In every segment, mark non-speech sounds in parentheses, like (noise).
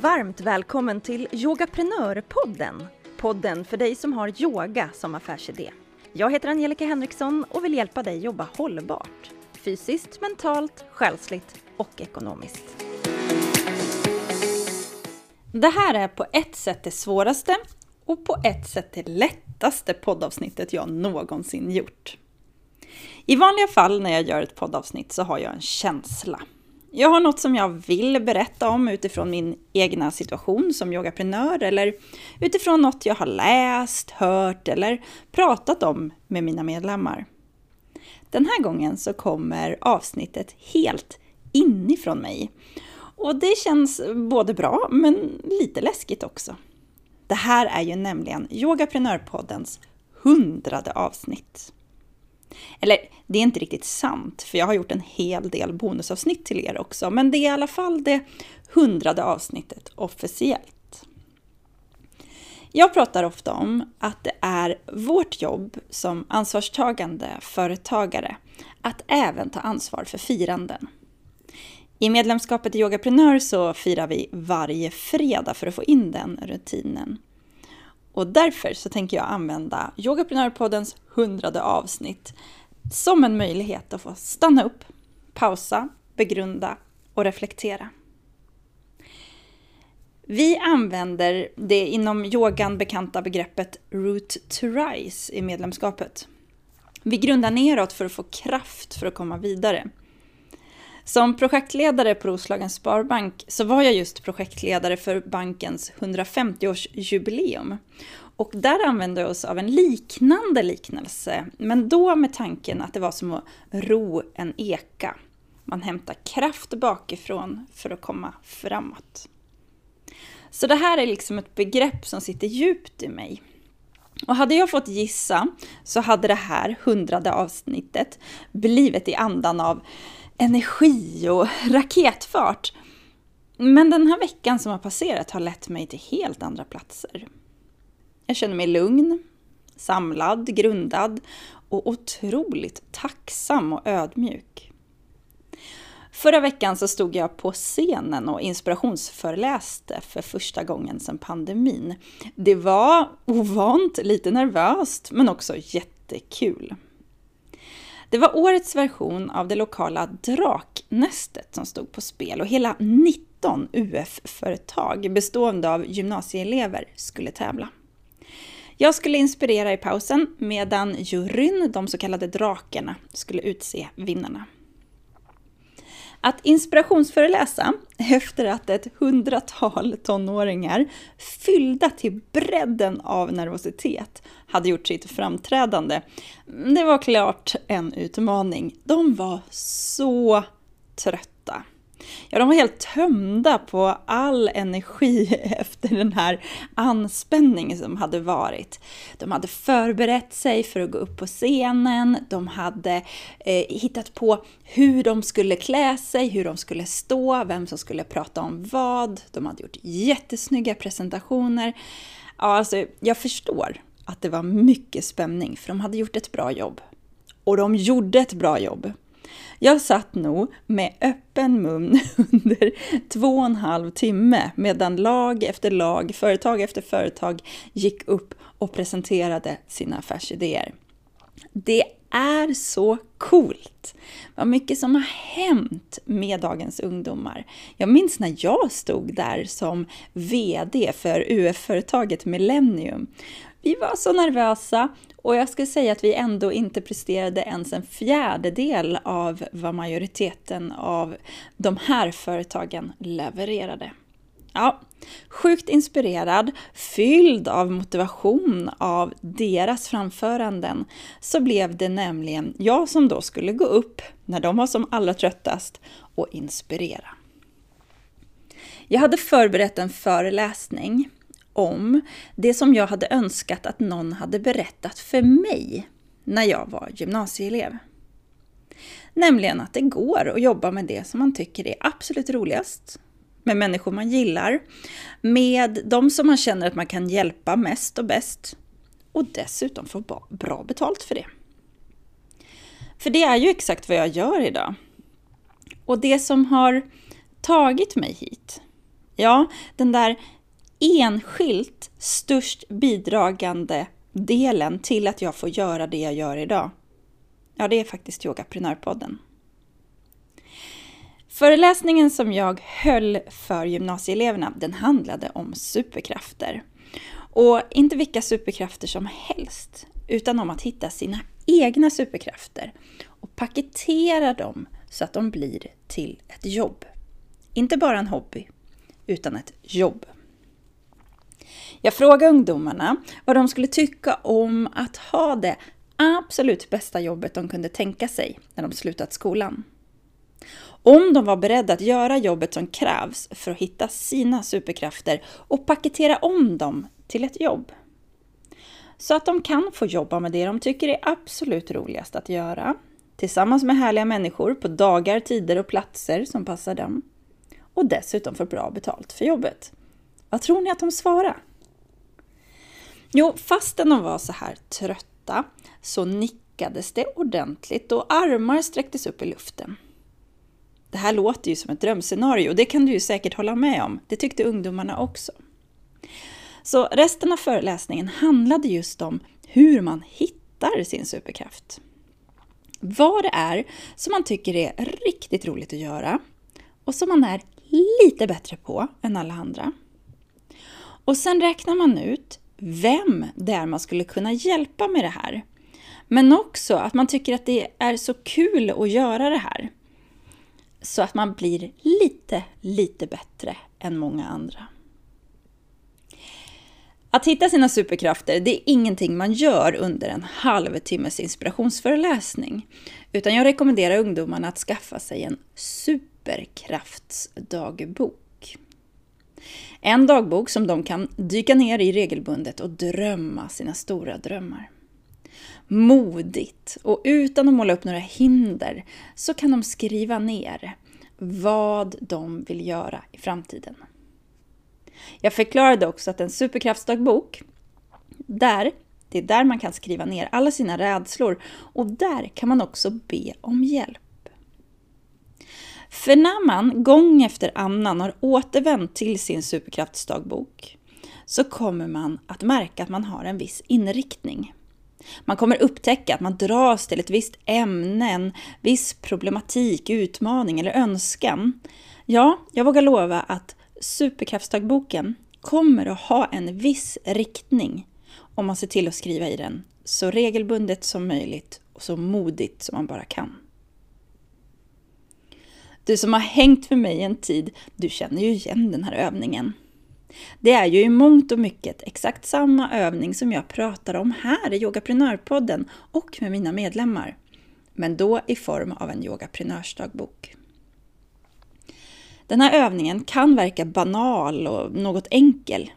Varmt välkommen till Yogaprenörpodden. Podden för dig som har yoga som affärsidé. Jag heter Angelica Henriksson och vill hjälpa dig jobba hållbart. Fysiskt, mentalt, själsligt och ekonomiskt. Det här är på ett sätt det svåraste och på ett sätt det lättaste poddavsnittet jag någonsin gjort. I vanliga fall när jag gör ett poddavsnitt så har jag en känsla. Jag har något som jag vill berätta om utifrån min egna situation som yogaprenör eller utifrån något jag har läst, hört eller pratat om med mina medlemmar. Den här gången så kommer avsnittet helt inifrån mig. Och det känns både bra men lite läskigt också. Det här är ju nämligen Yogaprenörpoddens hundrade avsnitt. Eller det är inte riktigt sant, för jag har gjort en hel del bonusavsnitt till er också, men det är i alla fall det hundrade avsnittet officiellt. Jag pratar ofta om att det är vårt jobb som ansvarstagande företagare att även ta ansvar för firanden. I medlemskapet i Yogaprenör så firar vi varje fredag för att få in den rutinen. Och därför så tänker jag använda Yogaprenörpoddens hundrade avsnitt som en möjlighet att få stanna upp, pausa, begrunda och reflektera. Vi använder det inom yogan bekanta begreppet Root to Rise i medlemskapet. Vi grundar neråt för att få kraft för att komma vidare. Som projektledare på Roslagens Sparbank så var jag just projektledare för bankens 150-årsjubileum. Och där använde jag oss av en liknande liknelse, men då med tanken att det var som att ro en eka. Man hämtar kraft bakifrån för att komma framåt. Så det här är liksom ett begrepp som sitter djupt i mig. Och hade jag fått gissa så hade det här hundrade avsnittet blivit i andan av energi och raketfart. Men den här veckan som har passerat har lett mig till helt andra platser. Jag känner mig lugn, samlad, grundad och otroligt tacksam och ödmjuk. Förra veckan så stod jag på scenen och inspirationsföreläste för första gången sedan pandemin. Det var ovant, lite nervöst, men också jättekul. Det var årets version av det lokala Draknästet som stod på spel och hela 19 UF-företag bestående av gymnasieelever skulle tävla. Jag skulle inspirera i pausen medan juryn, de så kallade drakarna, skulle utse vinnarna. Att inspirationsföreläsa efter att ett hundratal tonåringar fyllda till bredden av nervositet hade gjort sitt framträdande, det var klart en utmaning. De var så trötta. Ja, de var helt tömda på all energi (laughs) efter den här anspänningen som hade varit. De hade förberett sig för att gå upp på scenen, de hade eh, hittat på hur de skulle klä sig, hur de skulle stå, vem som skulle prata om vad. De hade gjort jättesnygga presentationer. Ja, alltså, jag förstår att det var mycket spänning, för de hade gjort ett bra jobb. Och de gjorde ett bra jobb. Jag satt nog med öppen mun (laughs) under två och en halv timme medan lag efter lag, företag efter företag gick upp och presenterade sina affärsidéer. Det är så coolt! Vad mycket som har hänt med dagens ungdomar. Jag minns när jag stod där som VD för UF-företaget Millennium. Vi var så nervösa och jag skulle säga att vi ändå inte presterade ens en fjärdedel av vad majoriteten av de här företagen levererade. Ja, sjukt inspirerad, fylld av motivation av deras framföranden, så blev det nämligen jag som då skulle gå upp när de var som allra tröttast och inspirera. Jag hade förberett en föreläsning om det som jag hade önskat att någon hade berättat för mig när jag var gymnasieelev. Nämligen att det går att jobba med det som man tycker är absolut roligast, med människor man gillar, med de som man känner att man kan hjälpa mest och bäst och dessutom få bra betalt för det. För det är ju exakt vad jag gör idag. Och det som har tagit mig hit Ja, den där enskilt störst bidragande delen till att jag får göra det jag gör idag. Ja, det är faktiskt Yogaprenörpodden. Föreläsningen som jag höll för gymnasieeleverna, den handlade om superkrafter. Och inte vilka superkrafter som helst, utan om att hitta sina egna superkrafter och paketera dem så att de blir till ett jobb. Inte bara en hobby, utan ett jobb. Jag frågade ungdomarna vad de skulle tycka om att ha det absolut bästa jobbet de kunde tänka sig när de slutat skolan. Om de var beredda att göra jobbet som krävs för att hitta sina superkrafter och paketera om dem till ett jobb. Så att de kan få jobba med det de tycker är absolut roligast att göra. Tillsammans med härliga människor på dagar, tider och platser som passar dem. Och dessutom få bra betalt för jobbet. Vad tror ni att de svarade? Jo, fastän de var så här trötta så nickades det ordentligt och armar sträcktes upp i luften. Det här låter ju som ett drömscenario och det kan du ju säkert hålla med om. Det tyckte ungdomarna också. Så resten av föreläsningen handlade just om hur man hittar sin superkraft. Vad det är som man tycker är riktigt roligt att göra och som man är lite bättre på än alla andra. Och sen räknar man ut vem det är man skulle kunna hjälpa med det här. Men också att man tycker att det är så kul att göra det här. Så att man blir lite, lite bättre än många andra. Att hitta sina superkrafter, det är ingenting man gör under en halvtimmes inspirationsföreläsning. Utan jag rekommenderar ungdomarna att skaffa sig en superkraftsdagbok. En dagbok som de kan dyka ner i regelbundet och drömma sina stora drömmar. Modigt och utan att måla upp några hinder så kan de skriva ner vad de vill göra i framtiden. Jag förklarade också att en superkraftsdagbok, där, det är där man kan skriva ner alla sina rädslor och där kan man också be om hjälp. För när man gång efter annan har återvänt till sin superkraftsdagbok så kommer man att märka att man har en viss inriktning. Man kommer upptäcka att man dras till ett visst ämne, en viss problematik, utmaning eller önskan. Ja, jag vågar lova att superkraftsdagboken kommer att ha en viss riktning om man ser till att skriva i den så regelbundet som möjligt och så modigt som man bara kan. Du som har hängt med mig en tid, du känner ju igen den här övningen. Det är ju i mångt och mycket exakt samma övning som jag pratar om här i Yogaprenörpodden och med mina medlemmar. Men då i form av en yogaprenörsdagbok. Den här övningen kan verka banal och något enkel.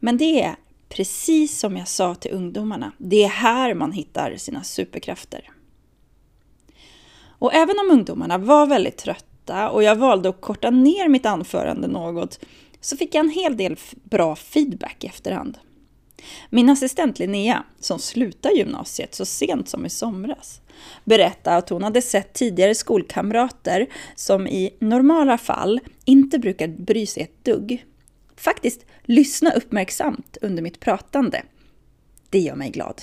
Men det är precis som jag sa till ungdomarna, det är här man hittar sina superkrafter. Och även om ungdomarna var väldigt trötta och jag valde att korta ner mitt anförande något så fick jag en hel del bra feedback i efterhand. Min assistent Linnea, som slutade gymnasiet så sent som i somras, berättade att hon hade sett tidigare skolkamrater som i normala fall inte brukar bry sig ett dugg. Faktiskt lyssna uppmärksamt under mitt pratande. Det gör mig glad.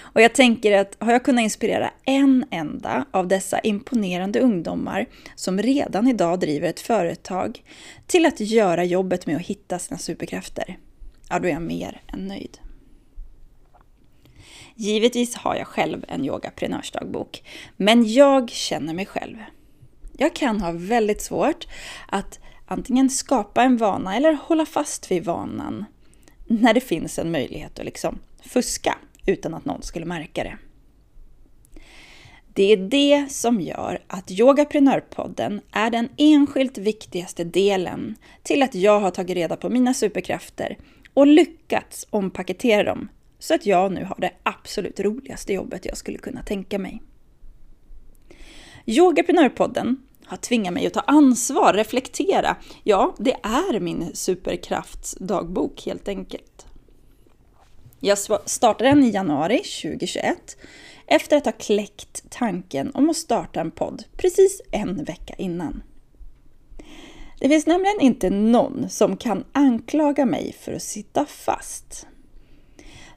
Och jag tänker att har jag kunnat inspirera en enda av dessa imponerande ungdomar som redan idag driver ett företag till att göra jobbet med att hitta sina superkrafter, ja då är jag mer än nöjd. Givetvis har jag själv en yogaprenörsdagbok, men jag känner mig själv. Jag kan ha väldigt svårt att antingen skapa en vana eller hålla fast vid vanan när det finns en möjlighet att liksom fuska utan att någon skulle märka det. Det är det som gör att Yogaprenörpodden är den enskilt viktigaste delen till att jag har tagit reda på mina superkrafter och lyckats ompaketera dem så att jag nu har det absolut roligaste jobbet jag skulle kunna tänka mig. Yogaprenörpodden har tvingat mig att ta ansvar, reflektera. Ja, det är min superkraftsdagbok helt enkelt. Jag startade den i januari 2021 efter att ha kläckt tanken om att starta en podd precis en vecka innan. Det finns nämligen inte någon som kan anklaga mig för att sitta fast.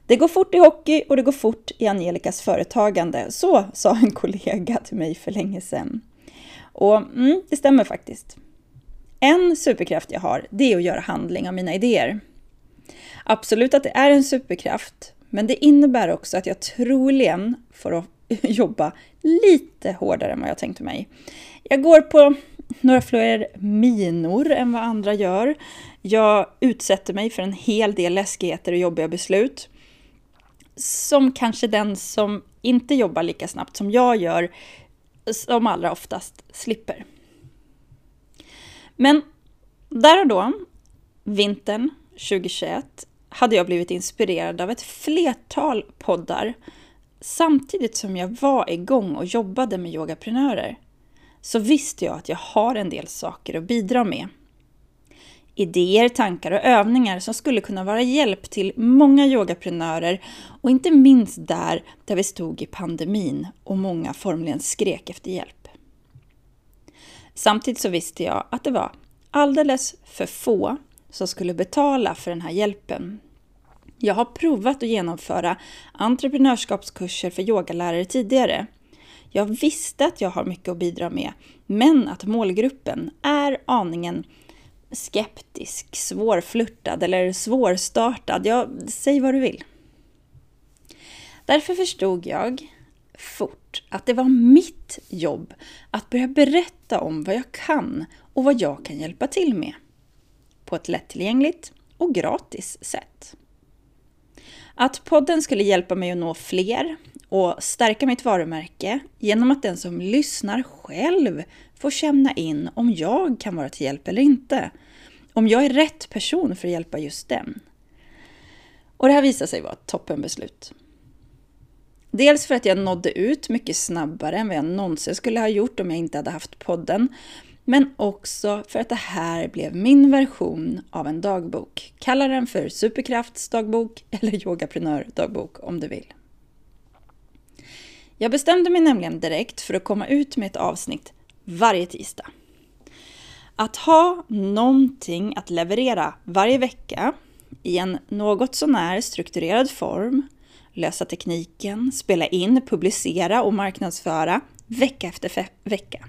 Det går fort i hockey och det går fort i Angelicas företagande. Så sa en kollega till mig för länge sedan. Och mm, det stämmer faktiskt. En superkraft jag har, det är att göra handling av mina idéer. Absolut att det är en superkraft, men det innebär också att jag troligen får (laughs) jobba lite hårdare än vad jag tänkte mig. Jag går på några fler minor än vad andra gör. Jag utsätter mig för en hel del läskigheter och jobbiga beslut. Som kanske den som inte jobbar lika snabbt som jag gör, som allra oftast slipper. Men där och då, vintern 2021, hade jag blivit inspirerad av ett flertal poddar samtidigt som jag var igång och jobbade med yogaprenörer så visste jag att jag har en del saker att bidra med. Idéer, tankar och övningar som skulle kunna vara hjälp till många yogaprenörer och inte minst där, där vi stod i pandemin och många formligen skrek efter hjälp. Samtidigt så visste jag att det var alldeles för få som skulle betala för den här hjälpen. Jag har provat att genomföra entreprenörskapskurser för yogalärare tidigare. Jag visste att jag har mycket att bidra med, men att målgruppen är aningen skeptisk, svårflörtad eller svårstartad. Ja, säg vad du vill. Därför förstod jag fort att det var mitt jobb att börja berätta om vad jag kan och vad jag kan hjälpa till med. På ett lättillgängligt och gratis sätt. Att podden skulle hjälpa mig att nå fler och stärka mitt varumärke genom att den som lyssnar själv får känna in om jag kan vara till hjälp eller inte. Om jag är rätt person för att hjälpa just den. Och det här visade sig vara ett toppenbeslut. Dels för att jag nådde ut mycket snabbare än vad jag någonsin skulle ha gjort om jag inte hade haft podden. Men också för att det här blev min version av en dagbok. Kalla den för superkraftsdagbok (laughs) eller yogaprenördagbok om du vill. Jag bestämde mig nämligen direkt för att komma ut med ett avsnitt varje tisdag. Att ha någonting att leverera varje vecka i en något sånär strukturerad form, lösa tekniken, spela in, publicera och marknadsföra vecka efter vecka.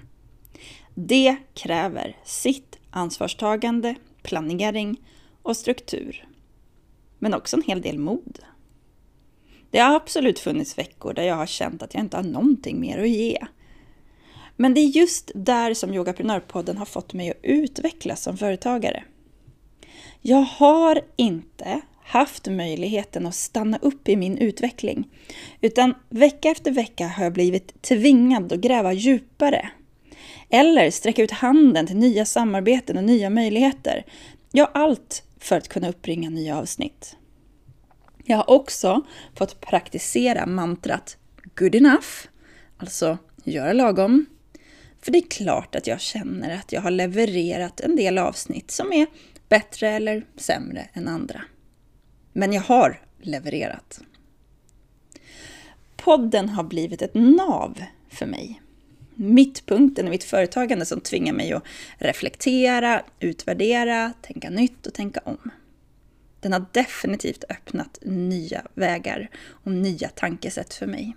Det kräver sitt ansvarstagande, planering och struktur. Men också en hel del mod. Det har absolut funnits veckor där jag har känt att jag inte har någonting mer att ge. Men det är just där som Yogaprenörpodden har fått mig att utvecklas som företagare. Jag har inte haft möjligheten att stanna upp i min utveckling, utan vecka efter vecka har jag blivit tvingad att gräva djupare. Eller sträcka ut handen till nya samarbeten och nya möjligheter. Ja, allt för att kunna uppringa nya avsnitt. Jag har också fått praktisera mantrat good enough, alltså göra lagom. För det är klart att jag känner att jag har levererat en del avsnitt som är bättre eller sämre än andra. Men jag har levererat. Podden har blivit ett nav för mig. Mittpunkten i mitt företagande som tvingar mig att reflektera, utvärdera, tänka nytt och tänka om. Den har definitivt öppnat nya vägar och nya tankesätt för mig.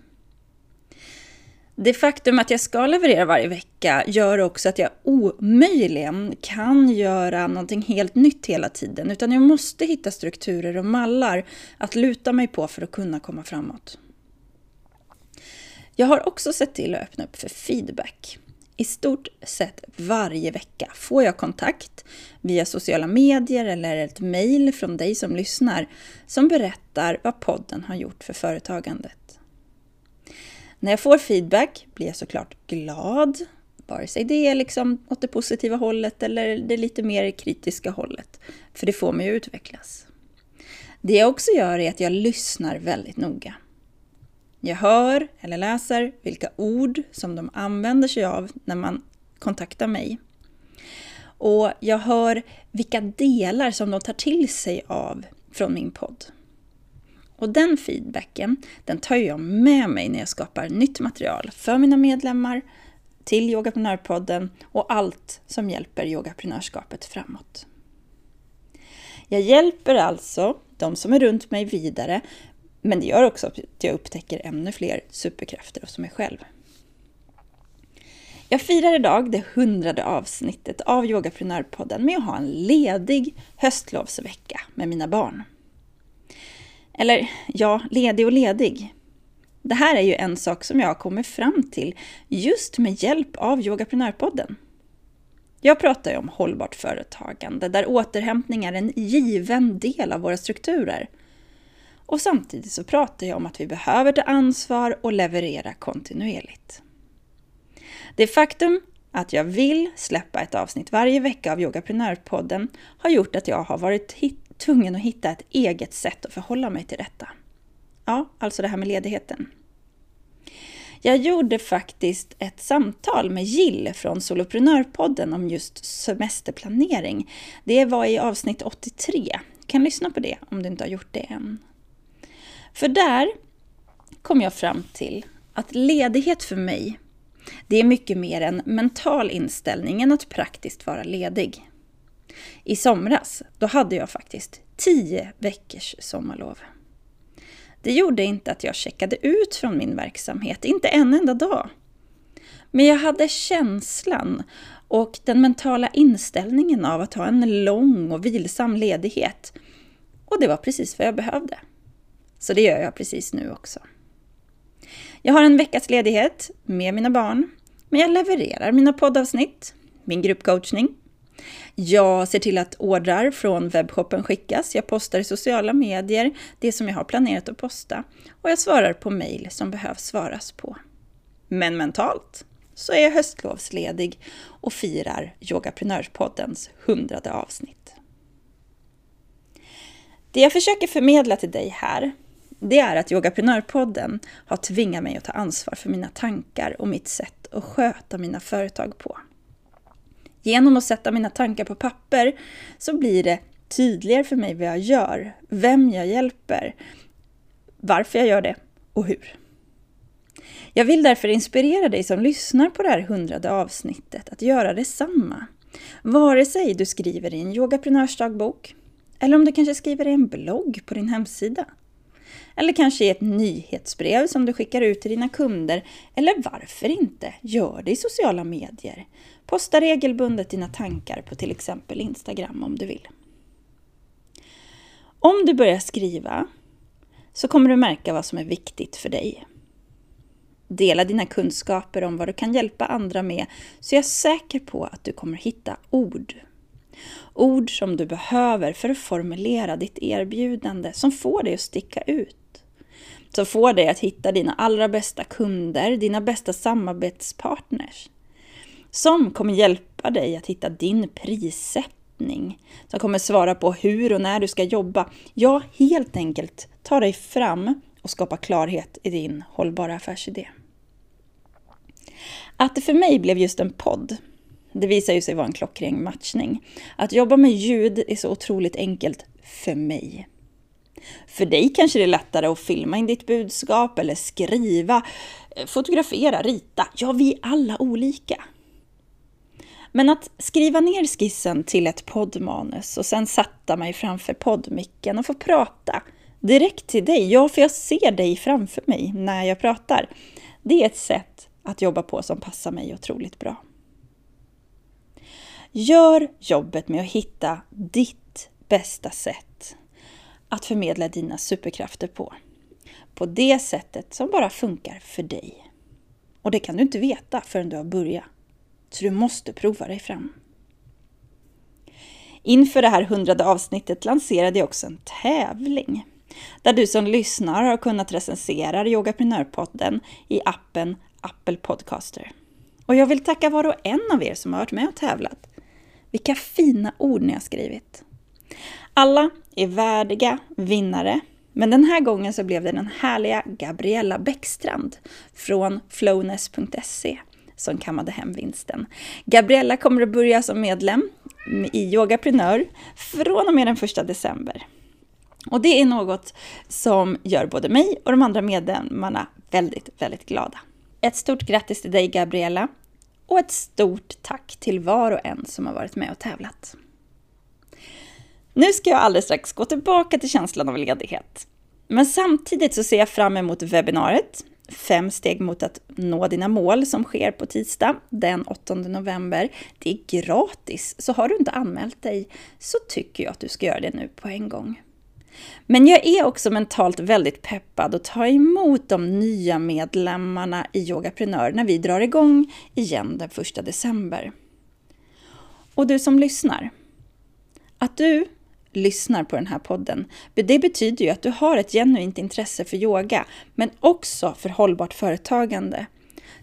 Det faktum att jag ska leverera varje vecka gör också att jag omöjligen kan göra någonting helt nytt hela tiden, utan jag måste hitta strukturer och mallar att luta mig på för att kunna komma framåt. Jag har också sett till att öppna upp för feedback. I stort sett varje vecka får jag kontakt via sociala medier eller ett mejl från dig som lyssnar som berättar vad podden har gjort för företagandet. När jag får feedback blir jag såklart glad, vare sig det är liksom åt det positiva hållet eller det lite mer kritiska hållet, för det får mig att utvecklas. Det jag också gör är att jag lyssnar väldigt noga. Jag hör eller läser vilka ord som de använder sig av när man kontaktar mig. Och jag hör vilka delar som de tar till sig av från min podd. Och den feedbacken, den tar jag med mig när jag skapar nytt material för mina medlemmar, till Yogaprenörpodden och allt som hjälper yogaprenörskapet framåt. Jag hjälper alltså de som är runt mig vidare, men det gör också att jag upptäcker ännu fler superkrafter hos mig själv. Jag firar idag det hundrade avsnittet av Yogaprenörpodden med att ha en ledig höstlovsvecka med mina barn. Eller ja, ledig och ledig. Det här är ju en sak som jag har kommit fram till just med hjälp av Yogaprenörpodden. Jag pratar ju om hållbart företagande där återhämtning är en given del av våra strukturer. Och samtidigt så pratar jag om att vi behöver ta ansvar och leverera kontinuerligt. Det faktum att jag vill släppa ett avsnitt varje vecka av Yogaprenörpodden har gjort att jag har varit tvungen att hitta ett eget sätt att förhålla mig till detta. Ja, alltså det här med ledigheten. Jag gjorde faktiskt ett samtal med Jill från Soloprenörpodden om just semesterplanering. Det var i avsnitt 83. Du kan lyssna på det om du inte har gjort det än. För där kom jag fram till att ledighet för mig, det är mycket mer en mental inställning än att praktiskt vara ledig. I somras, då hade jag faktiskt 10 veckors sommarlov. Det gjorde inte att jag checkade ut från min verksamhet, inte en enda dag. Men jag hade känslan och den mentala inställningen av att ha en lång och vilsam ledighet. Och det var precis vad jag behövde. Så det gör jag precis nu också. Jag har en veckas ledighet med mina barn, men jag levererar mina poddavsnitt, min gruppcoachning, jag ser till att ordrar från webbshoppen skickas. Jag postar i sociala medier det som jag har planerat att posta. Och jag svarar på mejl som behövs svaras på. Men mentalt så är jag höstlovsledig och firar Yogaprenörspoddens hundrade avsnitt. Det jag försöker förmedla till dig här, det är att Yogaprenörpodden har tvingat mig att ta ansvar för mina tankar och mitt sätt att sköta mina företag på. Genom att sätta mina tankar på papper så blir det tydligare för mig vad jag gör, vem jag hjälper, varför jag gör det och hur. Jag vill därför inspirera dig som lyssnar på det här hundrade avsnittet att göra detsamma. Vare sig du skriver i en yogaprenörsdagbok, eller om du kanske skriver i en blogg på din hemsida. Eller kanske i ett nyhetsbrev som du skickar ut till dina kunder. Eller varför inte, gör det i sociala medier. Posta regelbundet dina tankar på till exempel Instagram om du vill. Om du börjar skriva så kommer du märka vad som är viktigt för dig. Dela dina kunskaper om vad du kan hjälpa andra med så jag är säker på att du kommer hitta ord. Ord som du behöver för att formulera ditt erbjudande som får dig att sticka ut. Som får dig att hitta dina allra bästa kunder, dina bästa samarbetspartners som kommer hjälpa dig att hitta din prissättning. Som kommer svara på hur och när du ska jobba. Ja, helt enkelt ta dig fram och skapa klarhet i din hållbara affärsidé. Att det för mig blev just en podd, det visar ju sig vara en klockren matchning. Att jobba med ljud är så otroligt enkelt för mig. För dig kanske det är lättare att filma in ditt budskap eller skriva, eh, fotografera, rita. Ja, vi är alla olika. Men att skriva ner skissen till ett poddmanus och sen sätta mig framför poddmicken och få prata direkt till dig, ja, för jag ser dig framför mig när jag pratar. Det är ett sätt att jobba på som passar mig otroligt bra. Gör jobbet med att hitta ditt bästa sätt att förmedla dina superkrafter på. På det sättet som bara funkar för dig. Och det kan du inte veta förrän du har börjat. Så du måste prova dig fram. Inför det här hundrade avsnittet lanserade jag också en tävling där du som lyssnar har kunnat recensera Yogaprenörpodden i appen Apple Podcaster. Och jag vill tacka var och en av er som har varit med och tävlat. Vilka fina ord ni har skrivit! Alla är värdiga vinnare, men den här gången så blev det den härliga Gabriella Bäckstrand från flowness.se som kammade hem vinsten. Gabriella kommer att börja som medlem i Yogaprenör från och med den 1 december. Och det är något som gör både mig och de andra medlemmarna väldigt, väldigt glada. Ett stort grattis till dig Gabriella! Och ett stort tack till var och en som har varit med och tävlat. Nu ska jag alldeles strax gå tillbaka till känslan av ledighet. Men samtidigt så ser jag fram emot webbinariet Fem steg mot att nå dina mål som sker på tisdag den 8 november. Det är gratis, så har du inte anmält dig så tycker jag att du ska göra det nu på en gång. Men jag är också mentalt väldigt peppad att ta emot de nya medlemmarna i Yogaprenör när vi drar igång igen den 1 december. Och du som lyssnar, att du lyssnar på den här podden. Det betyder ju att du har ett genuint intresse för yoga, men också för hållbart företagande.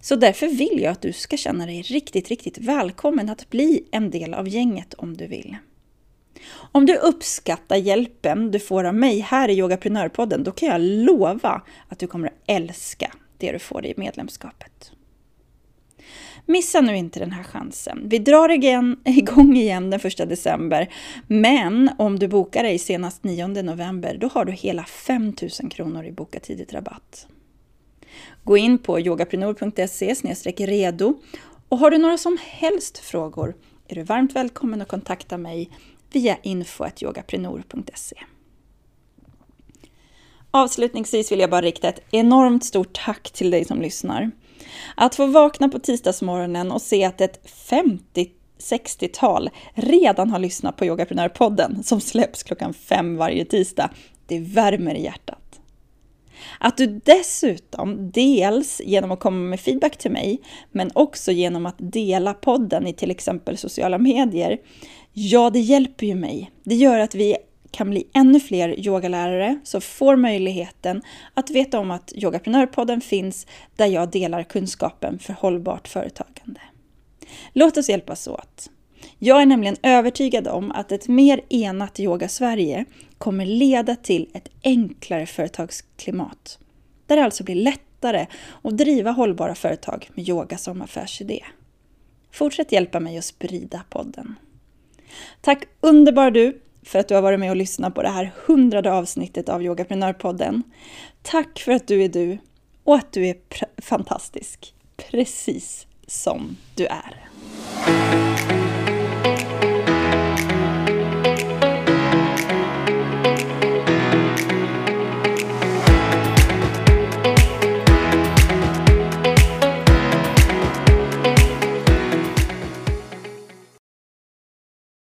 Så därför vill jag att du ska känna dig riktigt, riktigt välkommen att bli en del av gänget om du vill. Om du uppskattar hjälpen du får av mig här i Yogaprenörpodden, då kan jag lova att du kommer att älska det du får i medlemskapet. Missa nu inte den här chansen. Vi drar igen, (laughs) igång igen den 1 december, men om du bokar dig senast 9 november, då har du hela 5 000 kronor i boka tidigt rabatt. Gå in på yogaprenor.se redo och har du några som helst frågor är du varmt välkommen att kontakta mig via info.yogaprenor.se. Avslutningsvis vill jag bara rikta ett enormt stort tack till dig som lyssnar. Att få vakna på tisdagsmorgonen och se att ett 50-60-tal redan har lyssnat på Yogaprenörpodden som släpps klockan fem varje tisdag, det värmer i hjärtat. Att du dessutom, dels genom att komma med feedback till mig, men också genom att dela podden i till exempel sociala medier, ja, det hjälper ju mig. Det gör att vi kan bli ännu fler yogalärare som får möjligheten att veta om att Yogaprenörpodden finns där jag delar kunskapen för hållbart företagande. Låt oss hjälpas åt. Jag är nämligen övertygad om att ett mer enat Yoga Sverige kommer leda till ett enklare företagsklimat. Där det alltså blir lättare att driva hållbara företag med yoga som affärsidé. Fortsätt hjälpa mig att sprida podden. Tack underbar du för att du har varit med och lyssnat på det här hundrade avsnittet av Yogaprenörpodden. Tack för att du är du och att du är fantastisk, precis som du är.